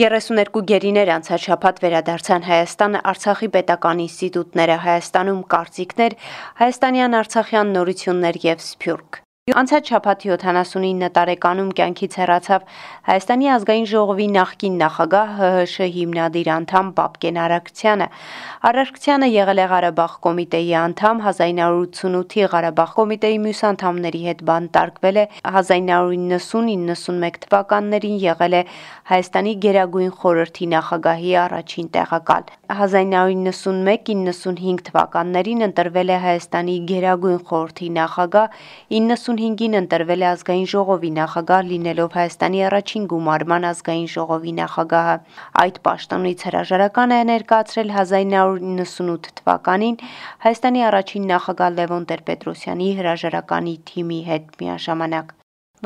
32 գերիներ անցած շաբաթ վերադարձան Հայաստանը Արցախի պետական ինստիտուտները Հայաստանում կարծիքներ, հայաստանյան Արցախյան նորություններ եւ Սփյուռք։ Անցած շաբաթ 79 տարեկանում կյանքից հեռացավ Հայաստանի ազգային ժողովի նախկին նախագահ ՀՀՇ հիմնադիր անդամ Պապկեն Արարքցյանը։ Արարքցյանը եղել է Ղարաբաղ կոմիտեի անդամ 1988-ի Ղարաբաղ կոմիտեի մյուս անդամների հետ բանտարկվել է 1990-91 թվականներին եղել է Հայաստանի Գերագույն խորհրդի նախագահի առաջին տեղակալ։ 1991-95 թվականներին ընտրվել է Հայաստանի Գերագույն խորհրդի նախագահ, 95-ին ընտրվել է ազգային ժողովի նախագահ լինելով Հայաստանի առաջին գումարման ազգային ժողովի նախագահը։ Այդ պաշտոնից հրաժարական է ներկայացրել 1998 թվականին Հայաստանի առաջին նախագահ Լևոն Տեր-Պետրոսյանի հրաժարականի թիմի հետ միաժամանակ։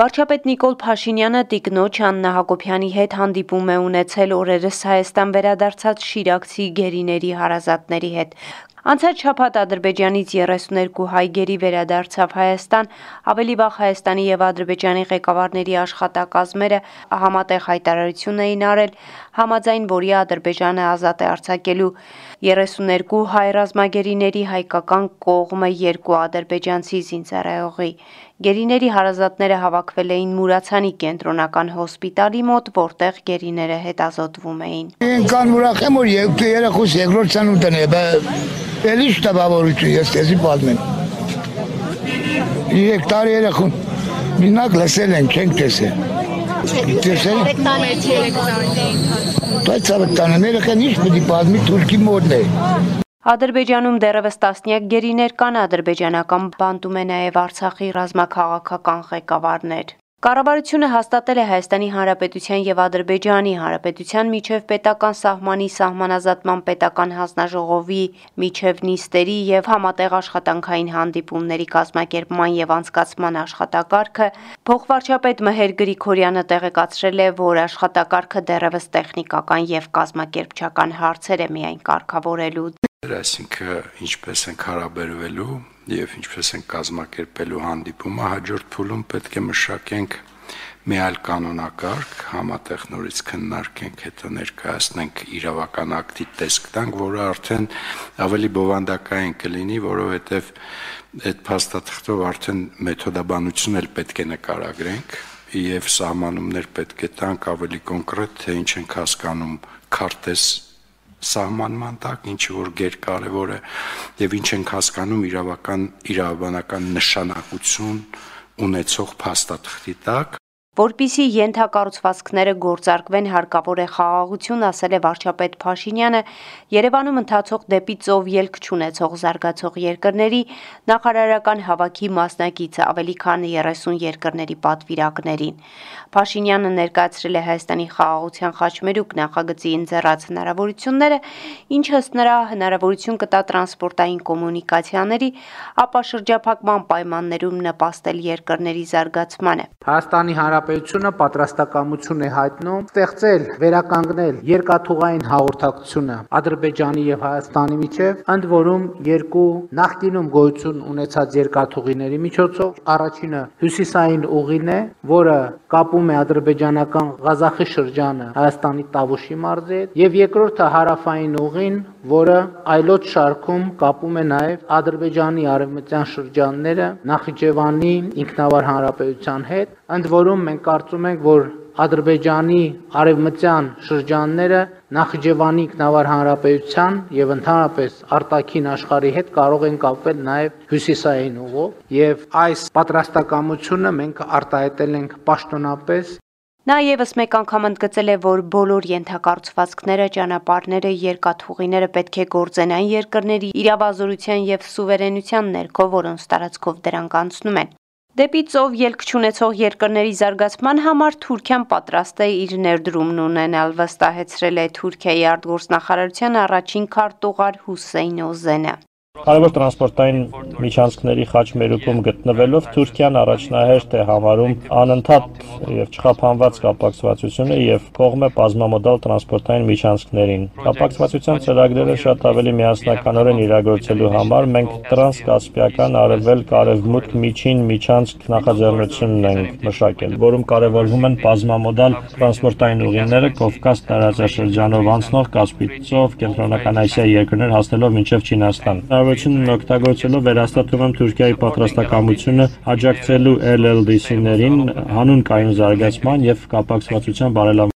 Վարչապետ Նիկոլ Փաշինյանը տիկնոջ Աննա Հակոբյանի հետ հանդիպում է ունեցել օրերս Հայաստան վերադարձած շիրակցի գերիների հարազատների հետ։ Անցած շաբաթ Ադրբեջանից 32 հայ գերի վերադարձավ Հայաստան, ավելի վաղ Հայաստանի եւ Ադրբեջանի ղեկավարների աշխատակազմերը համատեղ հայտարարություն էին արել, համաձայն որի Ադրբեջանը ազատ է արձակելու 32 հայ ռազմագերիների հայկական կողմը երկու ադրբեջանցի զինծառայողի։ Գերիների հարազատները հավաքվել էին Մուրացանի կենտրոնական հոսպիտալի մոտ, որտեղ գերիները հետազոտվում էին։ Կան ուրախ եմ, որ երեխուս երկրորդ ծնունդն է, էլի շտաբավորություն ես տեսի պատմեմ։ Երեք տարի երեխուն մինակ լսել են, չենք տեսել։ Տեսել եք։ Բայց ավտանը երեխան ինչ պետք է պատմի Թուրքի մոտ է։ Ադրբեջանում դեռևս տասնյակ գերիներ կան, ադրբեջանական բանտում է նաև Արցախի ռազմաքաղաքական ղեկավարներ։ Կառավարությունը հաստատել է Հայաստանի Հանրապետության եւ Ադրբեջանի Հանրապետության միջև պետական սահմանի սահմանազատման պետական հանձնաժողովի միջև նիստերի եւ համատեղ աշխատանքային հանդիպումների կազմակերպման եւ անցկացման աշխատակարգը փոխվարչապետ Մհեր Գրիգորյանը տեղեկացրել է, որ աշխատակարգը դեռևս տեխնիկական եւ կազմակերպչական հարցեր է միայն կարգավորելու այսինքն ինչպես ենք հարաբերվելու եւ ինչպես ենք կազմակերպելու հանդիպումը հաջորդ փուլում պետք է մշակենք մի այլ կանոնակարգ, համատեղ նորից քննարկենք, հետո ներկայացնենք իրավական ակտի տեսք տանք, որը արդեն ավելի բովանդակային կլինի, որովհետև այդ փաստաթղթով արդեն մեթոդաբանություն էլ պետք է նկարագրենք եւ սահմանումներ պետք է տանք ավելի կոնկրետ, թե ինչ ենք հասկանում քարտեզ սահմանման տակ, ինչը որ գերկարևոր է եւ ինչ ենք հասկանում իրավական իրավաբանական նշանակություն ունեցող փաստաթղթի տակ Որպիսի ենթակառուցվածքները գործարկվեն հարկավոր է խաղաղություն, ասել է վարչապետ Փաշինյանը Երևանում ընթացող դեպի ծով ելք չունեցող զարգացող երկրների նախարարական հավաքի մասնակիցը ավելի քան 30 երկրների պատվիրակներին։ Փաշինյանը ներկայացրել է Հայաստանի խաղաղության խաչմերուկ նախագծի ընձեռած հնարավորությունները, ինչը ըստ նրա հնարավորություն կտա տրանսպորտային կոմունիկացիաների, ապա շրջափակման պայմաններում նպաստել երկրների զարգացմանը։ Հայաստանի Հանրապետությունը պատրաստակամություն է հայտնում ստեղծել, վերականգնել երկաթուղային հաղորդակցությունը Ադրբեջանի եւ Հայաստանի միջև, ընդ որում երկու նախկինում գոյություն ունեցած երկաթուղիների միջոցով առաջինը հյուսիսային ուղին է, որը կապում է ադրբեջանական Ղազախի շրջանը Հայաստանի Տավուշի մարզի հետ, եւ երկրորդը հարավային ուղին, որը այլոց շարքում կապում է նաեւ Ադրբեջանի արևմտյան շրջանները Նախիջևանի ինքնավար հանրապետության հետ, ընդ որում մենք կարծում ենք, որ Ադրբեջանի արևմտյան շրջանները Նախիջևանի ինքնավար հանրապետության եւ ընդհանրապես արտաքին աշխարհի հետ կարող են կապվել նաեւ հյուսիսային ուղով եւ այս պատրաստակամությունը մենք արտահայտել ենք պաշտոնապես Նա եւս մեկ անգամ ընդգծել է, որ բոլոր ենթակառուցվածքները, ճանապարհները, երկաթուղիները պետք է գործեն այն երկրների իրավազորության եւ սուվերենության ներքո, որոնց տարածքով դրանք անցնում են։ Դեպի ծով ելք չունեցող երկրների զարգացման համար Թուրքիան պատրաստ է իր ներդրումն ունենալ, վստահեցրել է Թուրքիայի արտգործնախարարության առաջին քարտուղար Հուսեյն Օզենը։ Կարևոր տրանսպորտային միջանցքների խաչմերուկում գտնվելով Թուրքիան առաջնահերթ է համարում անընդհատ եւ չխափանված կապակցվածությունը եւ կողմ է բազմամոդալ տրանսպորտային միջանցքներին։ Կապակցվածության ծրագրերը շատ ավելի միասնականորեն իրագործելու համար մենք տրանսկասպիական արևելք արևմուտք միջին միջանցք նախաձեռնությունն ենք մշակել, որում կարևորվում են բազմամոդալ տրանսպորտային ուղիները Կովկաս տարածաշրջանով անցնող Կասպից ծով, Կենտրոնական Ասիայի երկրներ հասնելով մինչև Չինաստան հնարավորությունն օգտագործելով վերահաստատում եմ Թուրքիայի պատրաստակամությունը աջակցելու LLDC-ներին հանուն կայուն զարգացման եւ կապակցվածության բարելավման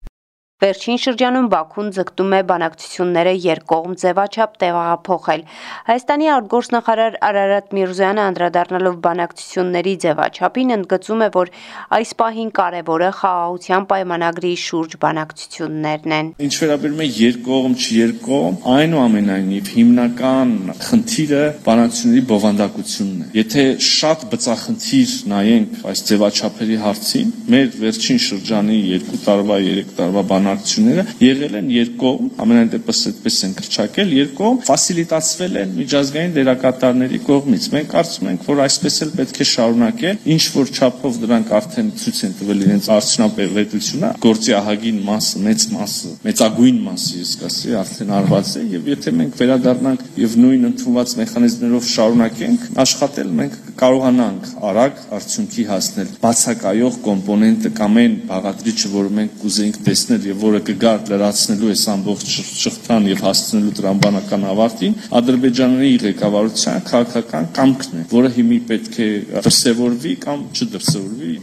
Վերջին շրջանում Բաքուն ձգտում է բանակցությունները երկկողմ ձևաչափ տեղափոխել։ Հայաստանի արտգործնախարար Արարատ Միրզոյանը անդրադառնալով բանակցությունների ձևաչափին ընդգծում է, որ այս պահին կարևորը խաղաղության պայմանագրի շուրջ բանակցություններն են։ Ինչ վերաբերում է երկկողմ չերկողմ, այնուամենայնիվ հիմնական խնդիրը բանակցությունների բովանդակությունն է։ Եթե շատ բծախնդիր նայենք այս ձևաչափերի հարցին, մեր վերջին շրջանի 2 տարվա, 3 տարվա բանակ բանակցությունները եղել են երկկողմ, ամենայն դեպս այդպես են կրճակել, երկկողմ ֆասիլիտացվել են միջազգային դերակատարների կողմից։ Մենք կարծում ենք, որ այսպես էլ պետք է շարունակել, ինչ որ չափով դրանք արդեն ցույց են տվել իրենց արդյունավետությունը, գործի ահագին մասը, մեծ մասը, մեծագույն մասը, ես կասեի, արդեն արված է եւ եթե մենք վերադառնանք եւ նույն ընդունված մեխանիզմներով շարունակենք աշխատել, մենք կարողանանք արագ արդյունքի հասնել։ Բացակայող կոմպոնենտը կամ այն բաղադրիչը, որը մենք կուզեինք տեսնել եւ որը կգար լրացնելու այս ամբողջ շղթան եւ հասցնելու տրամբանական ավարտին, Ադրբեջանի ղեկավարության քաղաքական կամքն է, որը հիմի պետք է դրսևորվի կամ չդրսևորվի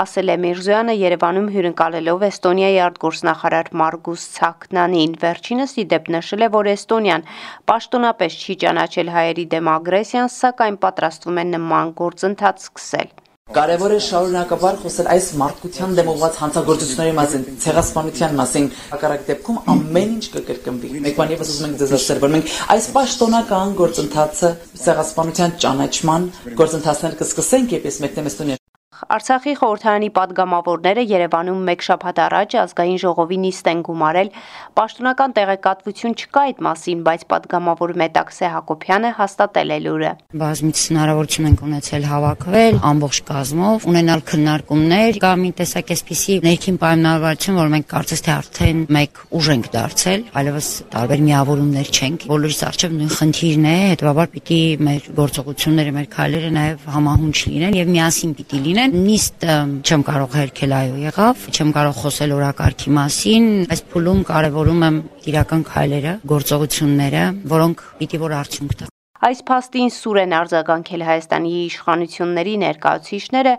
ասել է Միրզոյանը Երևանում հյուրընկալելով Էստոնիայի արտգործնախարար Մարգուս Ցակնանին։ Վերջինս ի դեպ նշել է, որ Էստոնիան պաշտոնապես չի ճանաչել հայերի դեմ ագրեսիան, սակայն պատրաստվում է նման գործընթաց սկսել։ Կարևոր է շարունակաբար խոսել այս մարդկության դեմ ուղղված հանցագործությունների մասին, ցեղասպանության մասին։ Հակառակ դեպքում ամեն ինչ կկրկնվի։ Մեկ բան եւս ուզում ենք ձեզ ասել, որ մենք այս պաշտոնական գործընթացը ցեղասպանության ճանաչման գործընթացներ կսկսենք, երբ ես մեկնեմ Էստոնիա Արցախի խորհրդարանի падգամավորները Երևանում մեկ շաբաթ առաջ ազգային ժողովի նիստ են գումարել։ Պաշտոնական տեղեկատվություն չկա այդ մասին, բայց падգամավոր Մետաքսե Հակոբյանը հաստատել է լուրը։ Բազմից հնարավորություն ենք ունեցել հավաքվել ամբողջ կազմով, ունենալ քննարկումներ, կամ մի տեսակ էսպիսի ներքին պայմանավորվածություն, որ մենք կարծես թե արդեն մեկ ուժ ենք դարձել, այլևս տարբեր միավորումներ չենք։ Բոլորիս արժև նույն խնդիրն է, հետեւաբար պիտի մեր գործողությունները, մեր քայլերը նաև համահունչ լինեն եւ միասին պիտի լինեն Իրեն նիստ չեմ կարող հերքել այո եղավ, չեմ կարող խոսել օրակարգի մասին, այս փուլում կարևորում եմ իրական քայլերը, գործողությունները, որոնք պիտի որ արդյունք տա Այս փաստին սուր են արձագանքել Հայաստանի իշխանությունների ներկայացուցիչները,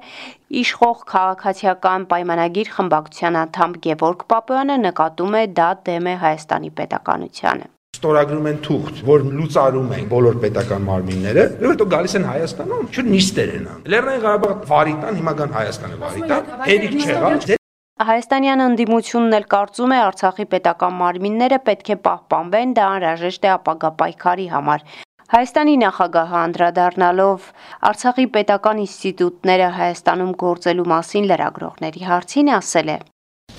իշխող քաղաքացիական պայմանագիր խմբակցության անդամ Գևորգ Պապոյանը նկատում է դա դեմ է Հայաստանի պետականությանը ստորագրում են թուղթ, որ լուծարում են բոլոր պետական մարմինները, եւ հետո գալիս են Հայաստանում, չէ՞ նիստեր են անում։ Լեռնային Ղարաբաղ վարիտան, հիմա կան Հայաստանը վարիտան, հերիք չեղավ։ Հայաստանյան ընդդիմությունն էլ կարծում է Արցախի պետական մարմինները պետք է պահպանվեն, դա անհրաժեշտ է ապագա պայքարի համար։ Հայաստանի նախագահը անդրադառնալով Արցախի պետական ինստիտուտները Հայաստանում գործելու մասին լրագրողների հարցին ասել է.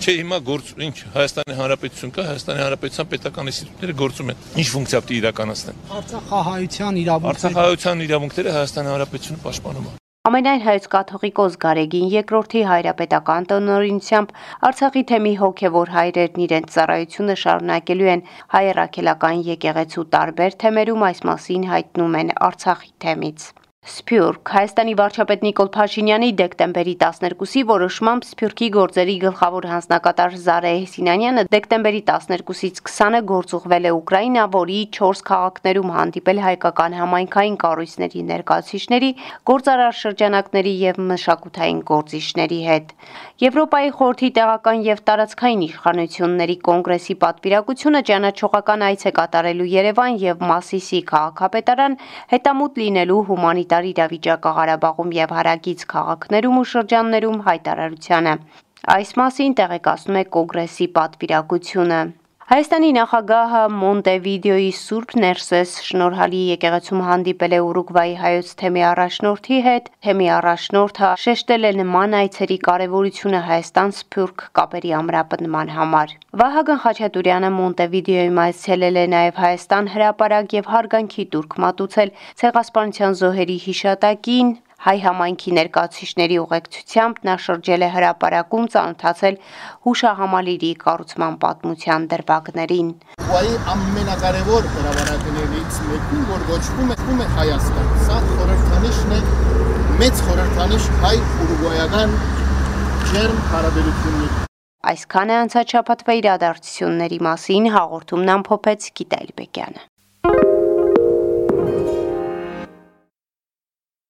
Չէ, հիմա գործ ինչ Հայաստանի Հանրապետություն կա, Հայաստանի Հանրապետության պետական ինստիտուտները գործում են։ Ինչ ֆունկցիա պետք է իրականացնեն։ Արցախահայության իրավունքները Արցախահայության իրավունքները Հայաստանի Հանրապետությունը պաշտպանում է։ Ամենայն հայոց կաթողիկոս Գարեգին երկրորդի հայրապետական տնօրինությամբ Արցախի թեմի հոգևոր հայրերն իրենց ծառայությունը շարունակելու են հայ ռաքելական եկեղեցու տարբեր թեմերում այս մասին հայտնում են Արցախի թեմից։ Սփյուռք. Հայաստանի վարչապետ Նիկոլ Փաշինյանի դեկտեմբերի 12-ի որոշմամբ Սփյուռքի գործերի գլխավոր հանձնակատար Զարե Հեսինանյանը դեկտեմբերի 12-ից 20-ը գործուղվել է Ուկրաինա, որի 4 քաղաքներում հանդիպել հայկական համայնքային կառույցների ներկայացուցիչների, գործարար շրջանակների եւ մշակութային գործիչների հետ։ Եվրոպայի խորհրդի տեղական եւ տարածքային իշխանությունների կոնգրեսի պատվիրակությունը ճանաչողական այց է կատարելու Երևան եւ Մասիսի քաղաքապետարան հետամուտ լինելու հումանիտար հումանիտար իրավիճակը Ղարաբաղում եւ հարակից քաղաքներում ու շրջաններում հայտարարությանը։ Այս մասին տեղեկացնում է կոնգրեսի պատվիրակությունը։ Հայաստանի նախագահը Մոնտեվիդեոյի Սուրբ Ներսես շնորհալի եկեղեցում հանդիպել է Ուրուգվայի հայոց թեմի առաջնորդի հետ։ Թեմի առաջնորդը շեշտել է նման այցերի կարևորությունը Հայաստան-Սփյուռք կապերի ամրապնդման համար։ Վահագն Խաչատուրյանը Մոնտեվիդեոյում այցելել է նաև Հայաստան հրապարակ եւ հարգանքի տուրք մատուցել ցեղասպանության զոհերի հիշատակին, հայ համայնքի ներկայացուցիչների ուղեկցությամբ նա շրջել է հրապարակում ծանոթացել հուշահամալիրի կառուցման պատմության դրվագներին։ Ուայի ամենակարևոր հրավառակներից մեկում, որ գոչվում է, ում է Հայաստան։ Սա խորհրդանիշն է մեծ խորհրդանիշ հայ-ուրուգվայական ջերմ հարաբերությունների։ Այսքան է անցած շաբաթվա իրադարձությունների մասին հաղորդումն ամփոփեց Գիտա Իլբեկյանը։